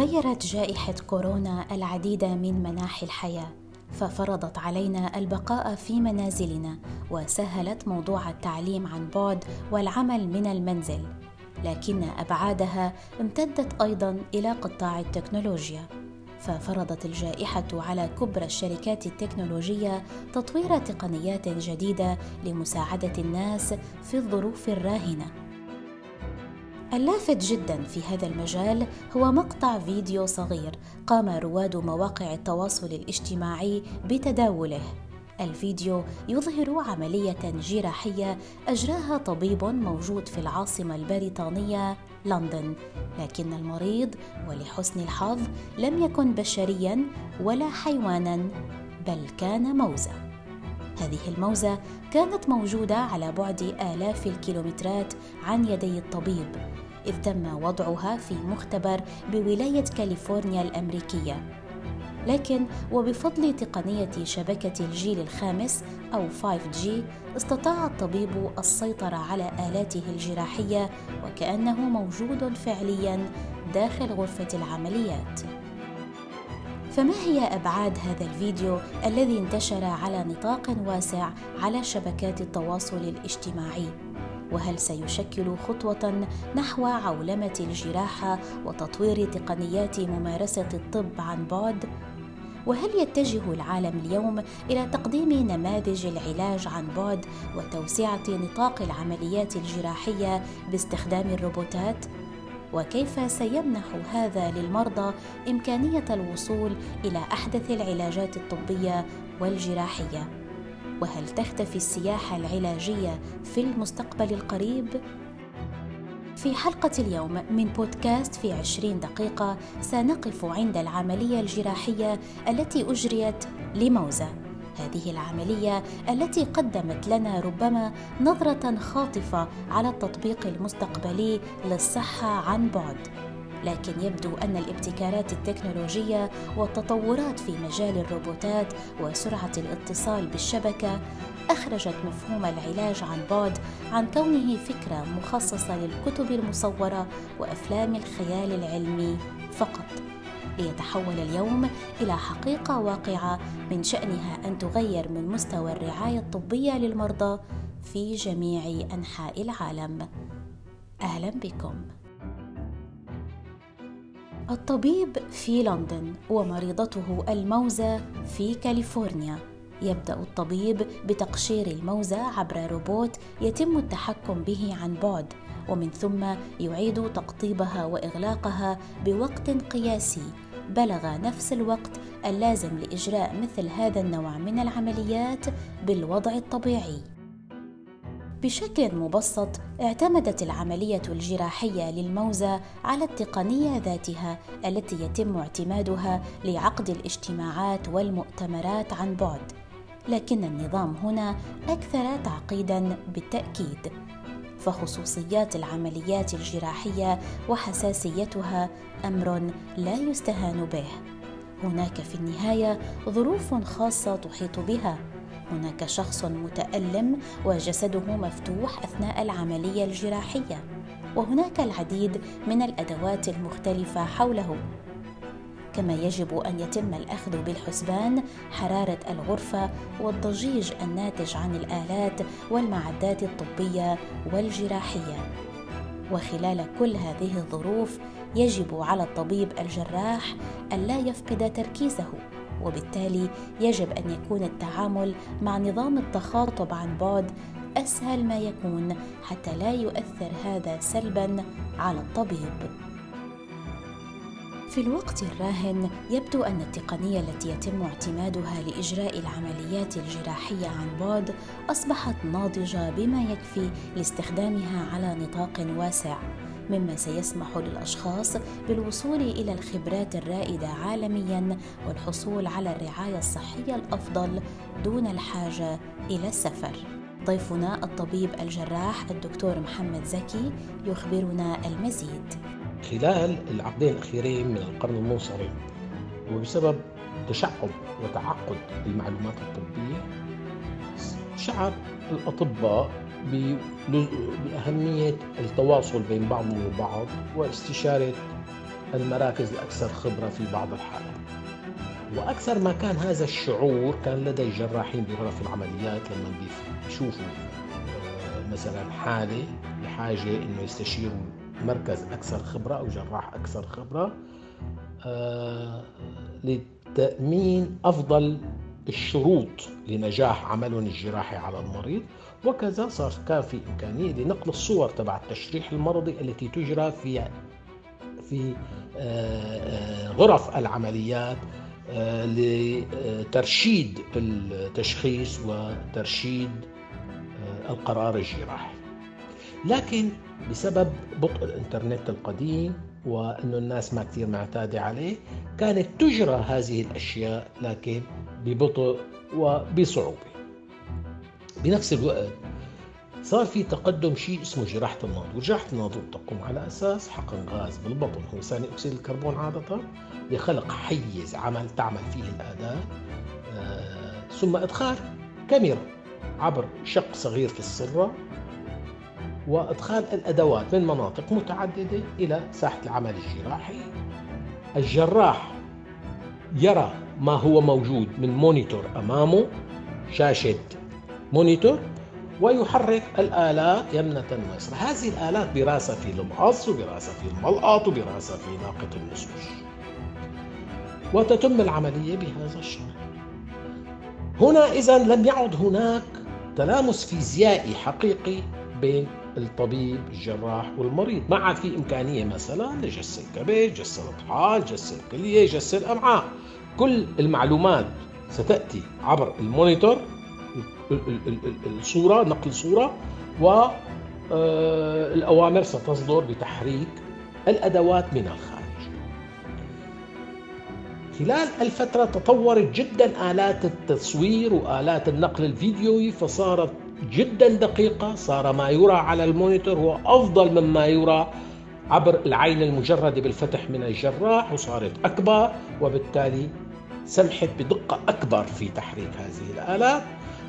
غيرت جائحة كورونا العديد من مناحي الحياة ففرضت علينا البقاء في منازلنا وسهلت موضوع التعليم عن بعد والعمل من المنزل. لكن أبعادها امتدت أيضا إلى قطاع التكنولوجيا. ففرضت الجائحة على كبرى الشركات التكنولوجية تطوير تقنيات جديدة لمساعدة الناس في الظروف الراهنة. اللافت جدا في هذا المجال هو مقطع فيديو صغير قام رواد مواقع التواصل الاجتماعي بتداوله الفيديو يظهر عملية جراحية أجراها طبيب موجود في العاصمة البريطانية لندن، لكن المريض ولحسن الحظ لم يكن بشريا ولا حيوانا بل كان موزة. هذه الموزة كانت موجودة على بعد آلاف الكيلومترات عن يدي الطبيب، إذ تم وضعها في مختبر بولاية كاليفورنيا الأمريكية لكن وبفضل تقنية شبكة الجيل الخامس أو 5G استطاع الطبيب السيطرة على آلاته الجراحية وكأنه موجود فعليا داخل غرفة العمليات. فما هي أبعاد هذا الفيديو الذي انتشر على نطاق واسع على شبكات التواصل الاجتماعي؟ وهل سيشكل خطوة نحو عولمة الجراحة وتطوير تقنيات ممارسة الطب عن بعد؟ وهل يتجه العالم اليوم إلى تقديم نماذج العلاج عن بعد وتوسعه نطاق العمليات الجراحية باستخدام الروبوتات وكيف سيمنح هذا للمرضى إمكانية الوصول إلى أحدث العلاجات الطبية والجراحية وهل تختفي السياحه العلاجية في المستقبل القريب؟ في حلقة اليوم من بودكاست في عشرين دقيقة سنقف عند العملية الجراحية التي أجريت لموزة. هذه العملية التي قدمت لنا ربما نظرة خاطفة على التطبيق المستقبلي للصحة عن بعد. لكن يبدو أن الابتكارات التكنولوجية والتطورات في مجال الروبوتات وسرعة الاتصال بالشبكة أخرجت مفهوم العلاج عن بعد عن كونه فكرة مخصصة للكتب المصورة وأفلام الخيال العلمي فقط. ليتحول اليوم إلى حقيقة واقعة من شأنها أن تغير من مستوى الرعاية الطبية للمرضى في جميع أنحاء العالم. أهلا بكم. الطبيب في لندن ومريضته الموزة في كاليفورنيا. يبدأ الطبيب بتقشير الموزة عبر روبوت يتم التحكم به عن بعد ومن ثم يعيد تقطيبها وإغلاقها بوقت قياسي. بلغ نفس الوقت اللازم لإجراء مثل هذا النوع من العمليات بالوضع الطبيعي. بشكل مبسط اعتمدت العملية الجراحية للموزة على التقنية ذاتها التي يتم اعتمادها لعقد الاجتماعات والمؤتمرات عن بعد. لكن النظام هنا أكثر تعقيدا بالتأكيد. فخصوصيات العمليات الجراحية وحساسيتها أمر لا يستهان به. هناك في النهاية ظروف خاصة تحيط بها. هناك شخص متألم وجسده مفتوح أثناء العملية الجراحية وهناك العديد من الأدوات المختلفة حوله. كما يجب أن يتم الأخذ بالحسبان حرارة الغرفة والضجيج الناتج عن الآلات والمعدات الطبية والجراحية. وخلال كل هذه الظروف يجب على الطبيب الجراح ألا يفقد تركيزه. وبالتالي يجب أن يكون التعامل مع نظام التخاطب عن بعد أسهل ما يكون حتى لا يؤثر هذا سلبا على الطبيب. في الوقت الراهن يبدو أن التقنية التي يتم اعتمادها لإجراء العمليات الجراحية عن بعد أصبحت ناضجة بما يكفي لاستخدامها على نطاق واسع. مما سيسمح للأشخاص بالوصول إلى الخبرات الرائدة عالميا والحصول على الرعاية الصحية الأفضل دون الحاجة إلى السفر. ضيفنا الطبيب الجراح الدكتور محمد زكي يخبرنا المزيد. خلال العقدين الأخيرين من القرن المنصرم وبسبب تشعب وتعقد المعلومات الطبية شعر الأطباء بأهمية التواصل بين بعضهم البعض واستشارة المراكز الأكثر خبرة في بعض الحالات. وأكثر ما كان هذا الشعور كان لدى الجراحين بغرف العمليات لما بيشوفوا آه، مثلا حالة بحاجة إنه يستشيروا مركز أكثر خبرة أو جراح أكثر خبرة آه، لتأمين أفضل الشروط لنجاح عملهم الجراحي على المريض. وكذا صار كان في إمكانية لنقل الصور تبع التشريح المرضي التي تجرى في في آه، غرف العمليات آه، لترشيد التشخيص وترشيد آه، القرار الجراحي. لكن بسبب بطء الإنترنت القديم وأنه الناس ما كثير معتادة عليه كانت تجرى هذه الأشياء لكن ببطء وبصعوبة. بنفس الوقت صار في تقدم شيء اسمه جراحة الناظور، جراحة الناظور تقوم على أساس حقن غاز بالبطن هو ثاني أكسيد الكربون عادة لخلق حيز عمل تعمل فيه الأداة آه ثم إدخال كاميرا عبر شق صغير في السرة وإدخال الأدوات من مناطق متعددة إلى ساحة العمل الجراحي. الجراح يرى ما هو موجود من monitor أمامه شاشة monitor ويحرك الآلات يمنة ويسرى. هذه الآلات براسها في المقص وبراسها في الملقط وبراسها في ناقة النسوج وتتم العملية بهذا الشكل هنا إذا لم يعد هناك تلامس فيزيائي حقيقي بين الطبيب الجراح والمريض ما عاد في إمكانية مثلا لجس الكبد جس الطحال جس الكلية جس الأمعاء. كل المعلومات ستأتي عبر ال monitor. الصورة نقل صورة والأوامر ستصدر بتحريك الأدوات من الخارج. خلال الفترة تطورت جدا آلات التصوير وآلات النقل الفيديوي فصارت جدا دقيقة صار ما يرى على ال monitor هو أفضل مما يرى عبر العين المجردة بالفتح من الجراح وصارت أكبر وبالتالي سمحت بدقة أكبر في تحريك هذه الآلات.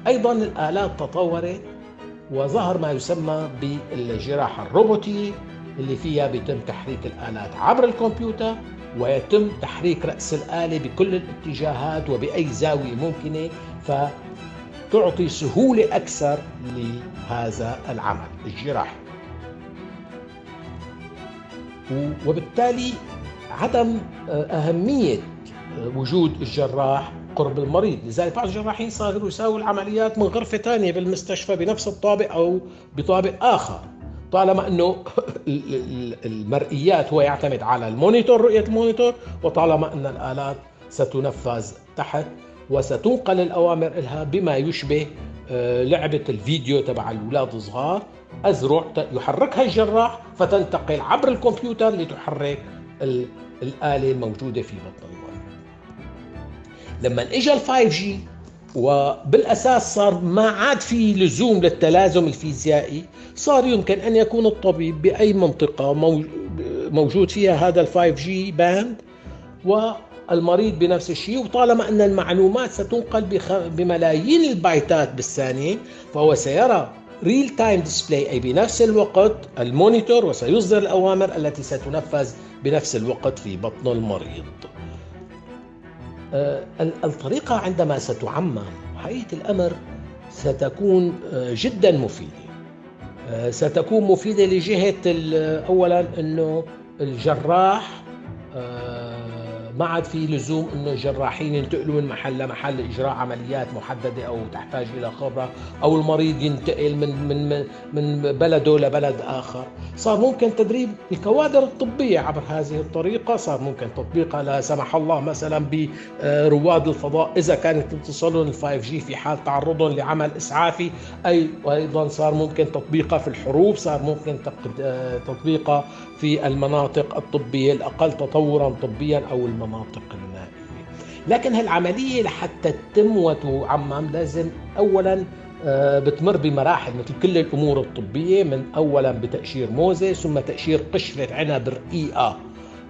أيضا الآلات تطورت وظهر ما يسمى بالجراحة الروبوتية اللي فيها بيتم تحريك الآلات عبر الكمبيوتر ويتم تحريك رأس الآلة بكل الاتجاهات وبأي زاوية ممكنة فتعطي سهولة أكثر لهذا العمل الجراحي. وبالتالي عدم أهمية وجود الجراح قرب المريض. لذلك بعض الجراحين صاروا يساووا العمليات من غرفة ثانية بالمستشفى بنفس الطابق أو بطابق آخر طالما أنه المرئيات هو يعتمد على ال monitor رؤية ال monitor وطالما أن الآلات ستنفذ تحت وستنقل الأوامر لها بما يشبه آه، لعبة الفيديو تبع الأولاد الصغار. أذرع يحركها الجراح فتنتقل عبر الكمبيوتر لتحرك الآلة الموجودة في بطن لما اجى ال 5G وبالأساس صار ما عاد في لزوم للتلازم الفيزيائي صار يمكن أن يكون الطبيب بأي منطقة موجود فيها هذا ال 5G band والمريض بنفس الشيء وطالما أن المعلومات ستنقل بملايين البايتات بالثانية فهو سيرى real time display أي بنفس الوقت ال monitor وسيصدر الأوامر التي ستنفذ بنفس الوقت في بطن المريض. آه، الطريقة عندما ستعمم حقيقة الأمر ستكون آه، جدا مفيدة. آه، ستكون مفيدة لجهة أولا أنه الجراح ما عاد في لزوم إنه الجراحين ينتقلوا من محل لمحل لإجراء عمليات محددة أو تحتاج إلى خبرة أو المريض ينتقل من من من بلده لبلد آخر، صار ممكن تدريب الكوادر الطبية عبر هذه الطريقة، صار ممكن تطبيقها. لا سمح الله مثلا برواد الفضاء. إذا كانت اتصالهم ال 5 جي في حال تعرضهم لعمل إسعافي، اي وأيضا صار ممكن تطبيقها في الحروب، صار ممكن تطبيقها في المناطق الطبية الأقل تطورا طبيا أو المناطق النائية. لكن هالعملية لحتى تتم وتعمم لازم أولا آه، بتمر بمراحل مثل كل الأمور الطبية من أولا بتأشير موزة ثم تأشير قشرة عنب رقيقة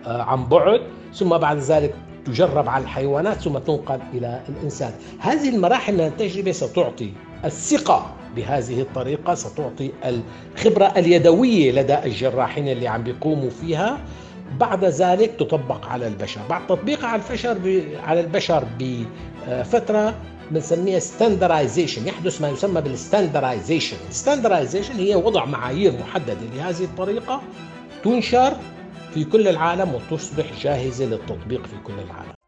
آه، عن بعد ثم بعد ذلك تجرب على الحيوانات ثم تنقل إلى الإنسان. هذه المراحل من التجربة ستعطي الثقة بهذه الطريقة ستعطي الخبرة اليدوية لدى الجراحين اللي عم بيقوموا فيها. بعد ذلك تطبق على البشر. بعد تطبيقها على البشر على البشر بفترة بنسميها standardization يحدث ما يسمى بال standardization standardization هي وضع معايير محددة. لهذه الطريقة تنشر في كل العالم وتصبح جاهزة للتطبيق في كل العالم.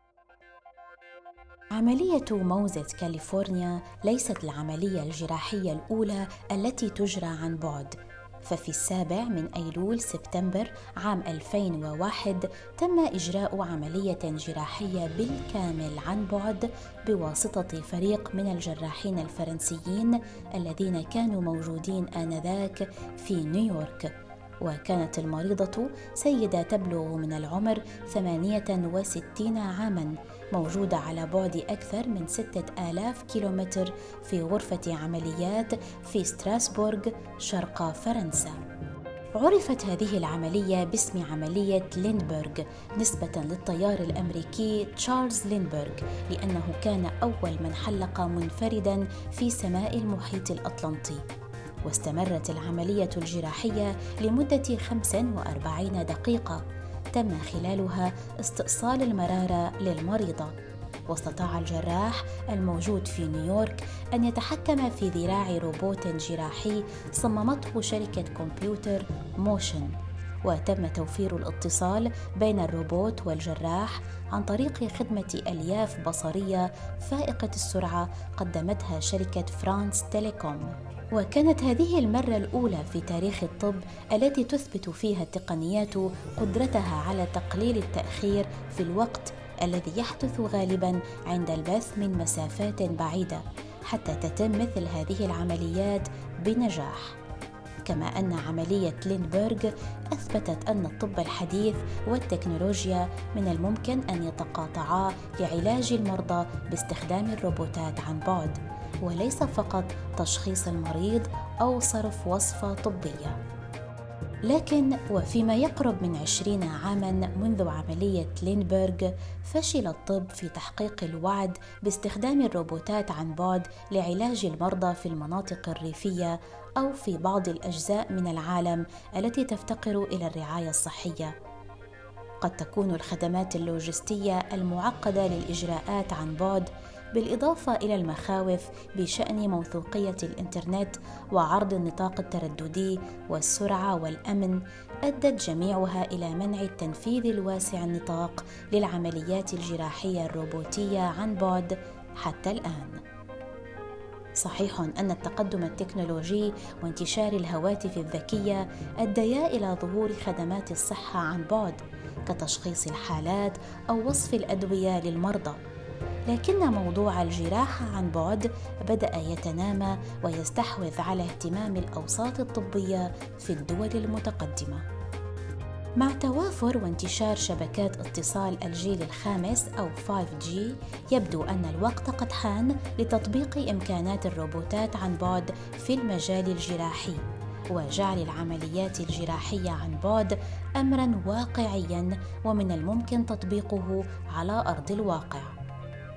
عملية موزة كاليفورنيا ليست العملية الجراحية الأولى التي تجرى عن بعد. ففي السابع من أيلول سبتمبر عام 2001 تم إجراء عملية جراحية بالكامل عن بعد بواسطة فريق من الجراحين الفرنسيين الذين كانوا موجودين آنذاك في نيويورك. وكانت المريضة سيدة تبلغ من العمر 68 عاماً موجودة على بعد أكثر من 6000 كيلومتر في غرفة عمليات في ستراسبورغ شرق فرنسا. عرفت هذه العملية باسم عملية ليندبرغ نسبة للطيار الأمريكي تشارلز ليندبرغ لأنه كان أول من حلق منفردا في سماء المحيط الأطلنطي. واستمرت العملية الجراحية لمدة 45 دقيقة تم خلالها استئصال المرارة للمريضة واستطاع الجراح الموجود في نيويورك أن يتحكم في ذراع روبوت جراحي صممته شركة Computer Motion. وتم توفير الاتصال بين الروبوت والجراح عن طريق خدمة ألياف بصرية فائقة السرعة قدمتها شركة France Telecom. وكانت هذه المرة الأولى في تاريخ الطب التي تثبت فيها التقنيات قدرتها على تقليل التأخير في الوقت الذي يحدث غالبا عند البث من مسافات بعيدة حتى تتم مثل هذه العمليات بنجاح. كما أن عملية لينبرغ أثبتت أن الطب الحديث والتكنولوجيا من الممكن أن يتقاطعا لعلاج المرضى باستخدام الروبوتات عن بعد. وليس فقط تشخيص المريض أو صرف وصفة طبية. لكن وفيما يقرب من عشرين عاما منذ عملية لينبرغ فشل الطب في تحقيق الوعد باستخدام الروبوتات عن بعد لعلاج المرضى في المناطق الريفية أو في بعض الأجزاء من العالم التي تفتقر إلى الرعاية الصحية. قد تكون الخدمات اللوجستية المعقدة للإجراءات عن بعد بالإضافة إلى المخاوف بشأن موثوقية الإنترنت وعرض النطاق الترددي والسرعة والأمن أدت جميعها إلى منع التنفيذ الواسع النطاق للعمليات الجراحية الروبوتية عن بعد حتى الآن. صحيح أن التقدم التكنولوجي وانتشار الهواتف الذكية أديا إلى ظهور خدمات الصحة عن بعد كتشخيص الحالات أو وصف الأدوية للمرضى لكن موضوع الجراحة عن بعد بدأ يتنامى ويستحوذ على اهتمام الأوساط الطبية في الدول المتقدمة. مع توافر وانتشار شبكات اتصال الجيل الخامس أو 5G يبدو أن الوقت قد حان لتطبيق إمكانات الروبوتات عن بعد في المجال الجراحي وجعل العمليات الجراحية عن بعد أمرا واقعيا ومن الممكن تطبيقه على أرض الواقع.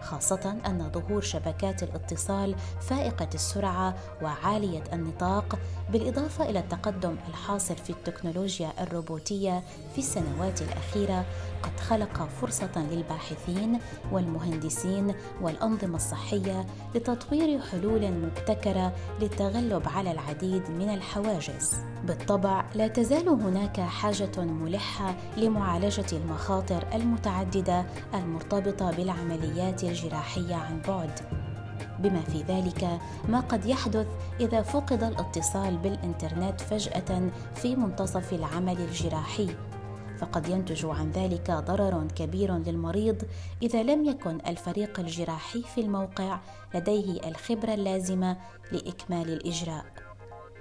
خاصة أن ظهور شبكات الاتصال فائقة السرعة وعالية النطاق بالإضافة إلى التقدم الحاصل في التكنولوجيا الروبوتية في السنوات الأخيرة قد خلق فرصة للباحثين والمهندسين والأنظمة الصحية لتطوير حلول مبتكرة للتغلب على العديد من الحواجز. بالطبع لا تزال هناك حاجة ملحة لمعالجة المخاطر المتعددة المرتبطة بالعمليات الجراحية عن بعد. بما في ذلك ما قد يحدث إذا فقد الاتصال بالإنترنت فجأة في منتصف العمل الجراحي فقد ينتج عن ذلك ضرر كبير للمريض إذا لم يكن الفريق الجراحي في الموقع لديه الخبرة اللازمة لإكمال الإجراء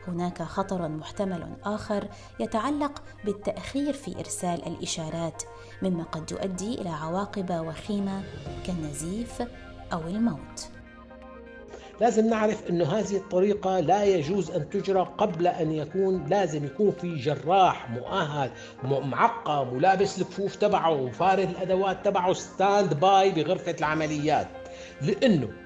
هناك خطر محتمل آخر يتعلق بالتأخير في إرسال الإشارات مما قد يؤدي إلى عواقب وخيمة كالنزيف أو الموت. لازم نعرف أنه هذه الطريقة لا يجوز أن تجرى قبل أن يكون لازم يكون في جراح مؤهل معقم ولابس الكفوف تبعه وفارد الأدوات تبعه standby بغرفة العمليات. لأنه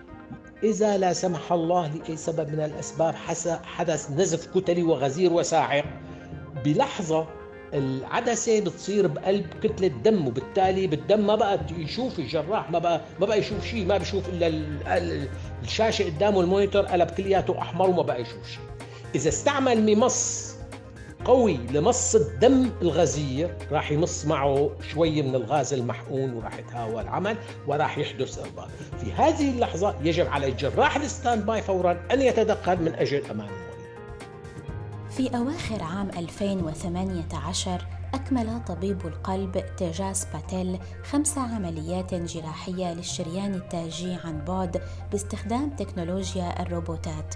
إذا لا سمح الله لأي سبب من الأسباب حدث نزف كتلي وغزير وساحق بلحظة العدسة بتصير بقلب كتلة دم وبالتالي بالدم ما بقى يشوف الجراح ما بقى ما بقى يشوف شيء ما بيشوف إلا الشاشة قدامه ال monitor قلب كلياته أحمر وما بقى يشوف شيء. إذا استعمل ممص قوي لمص الدم الغزير راح يمص معه شوي من الغاز المحقون وراح يتهاوى العمل وراح يحدث إرباك في هذه اللحظة يجب على الجراح ال stand by فورا أن يتدخل من أجل أمان المريض في أواخر عام 2018 أكمل طبيب القلب تيجاس باتيل خمس عمليات جراحية للشريان التاجي عن بعد باستخدام تكنولوجيا الروبوتات.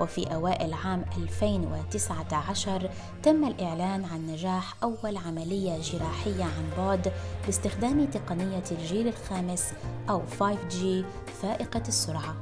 وفي أوائل عام 2019 تم الإعلان عن نجاح أول عملية جراحية عن بعد باستخدام تقنية الجيل الخامس أو 5G فائقة السرعة.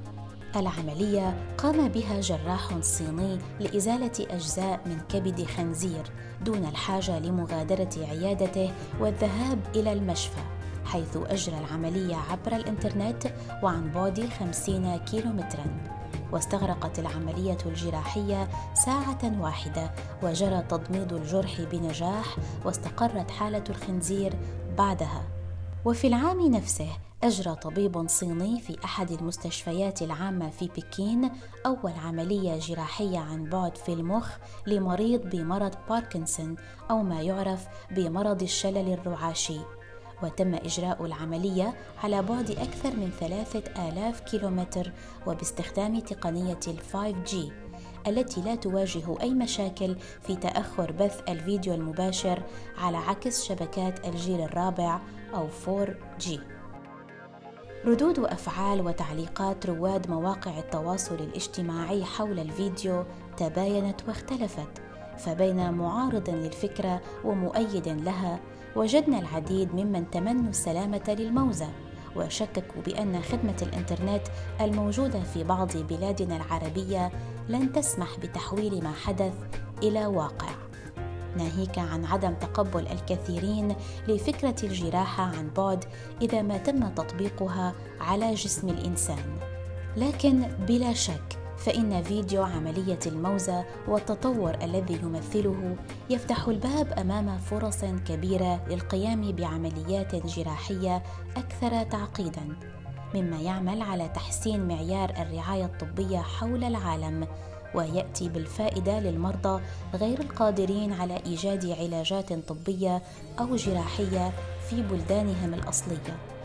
العملية قام بها جراح صيني لإزالة أجزاء من كبد خنزير دون الحاجة لمغادرة عيادته والذهاب إلى المشفى حيث أجرى العملية عبر الإنترنت وعن بعد 50 كيلومتراً. واستغرقت العملية الجراحية ساعة واحدة وجرى تضميد الجرح بنجاح واستقرت حالة الخنزير بعدها. وفي العام نفسه أجرى طبيب صيني في أحد المستشفيات العامة في بكين أول عملية جراحية عن بعد في المخ لمريض بمرض باركنسون أو ما يعرف بمرض الشلل الرعاشي. وتم إجراء العملية على بعد أكثر من ثلاثة آلاف كيلومتر وباستخدام تقنية ال 5G التي لا تواجه أي مشاكل في تأخر بث الفيديو المباشر على عكس شبكات الجيل الرابع أو 4G ردود أفعال وتعليقات رواد مواقع التواصل الاجتماعي حول الفيديو تباينت واختلفت فبين معارض للفكرة ومؤيد لها وجدنا العديد ممن تمنوا السلامة للموزة وشككوا بأن خدمة الإنترنت الموجودة في بعض بلادنا العربية لن تسمح بتحويل ما حدث إلى واقع. ناهيك عن عدم تقبل الكثيرين لفكرة الجراحة عن بعد إذا ما تم تطبيقها على جسم الإنسان. لكن بلا شك فإن فيديو عملية الموزة والتطور الذي يمثله يفتح الباب أمام فرص كبيرة للقيام بعمليات جراحية أكثر تعقيداً، مما يعمل على تحسين معيار الرعاية الطبية حول العالم ويأتي بالفائدة للمرضى غير القادرين على إيجاد علاجات طبية أو جراحية في بلدانهم الأصلية.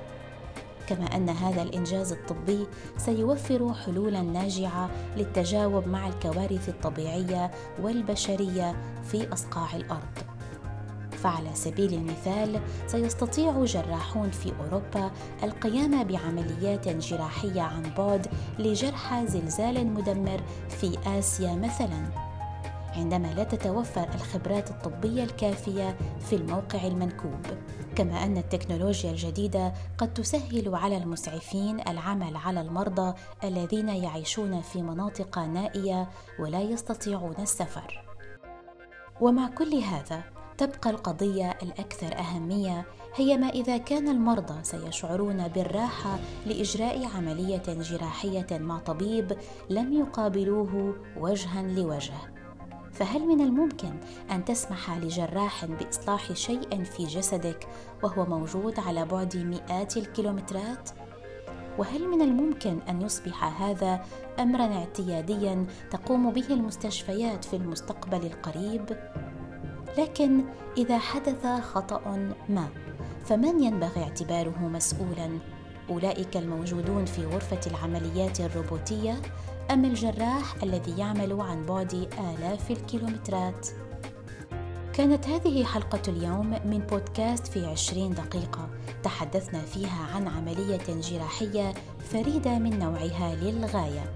كما أن هذا الإنجاز الطبي سيوفر حلولا ناجعة للتجاوب مع الكوارث الطبيعية والبشرية في أصقاع الأرض. فعلى سبيل المثال سيستطيع جراحون في أوروبا القيام بعمليات جراحية عن بعد لجرحى زلزال مدمر في آسيا مثلا. عندما لا تتوفر الخبرات الطبية الكافية في الموقع المنكوب كما أن التكنولوجيا الجديدة قد تسهل على المسعفين العمل على المرضى الذين يعيشون في مناطق نائية ولا يستطيعون السفر. ومع كل هذا تبقى القضية الأكثر أهمية هي ما إذا كان المرضى سيشعرون بالراحة لإجراء عملية جراحية مع طبيب لم يقابلوه وجها لوجه. فهل من الممكن أن تسمح لجراح بإصلاح شيء في جسدك وهو موجود على بعد مئات الكيلومترات؟ وهل من الممكن أن يصبح هذا امرا اعتياديا تقوم به المستشفيات في المستقبل القريب؟ لكن إذا حدث خطأ ما فمن ينبغي اعتباره مسؤولا؟ أولئك الموجودون في غرفة العمليات الروبوتية أم الجراح الذي يعمل عن بعد آلاف الكيلومترات؟ كانت هذه حلقة اليوم من بودكاست في عشرين دقيقة. تحدثنا فيها عن عملية جراحية فريدة من نوعها للغاية.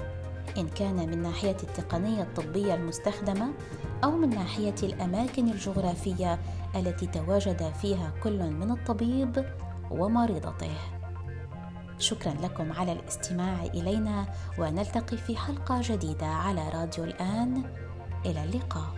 إن كان من ناحية التقنية الطبية المستخدمة أو من ناحية الأماكن الجغرافية التي تواجد فيها كل من الطبيب ومريضته. شكرا لكم على الاستماع إلينا ونلتقي في حلقة جديدة على راديو الآن. إلى اللقاء.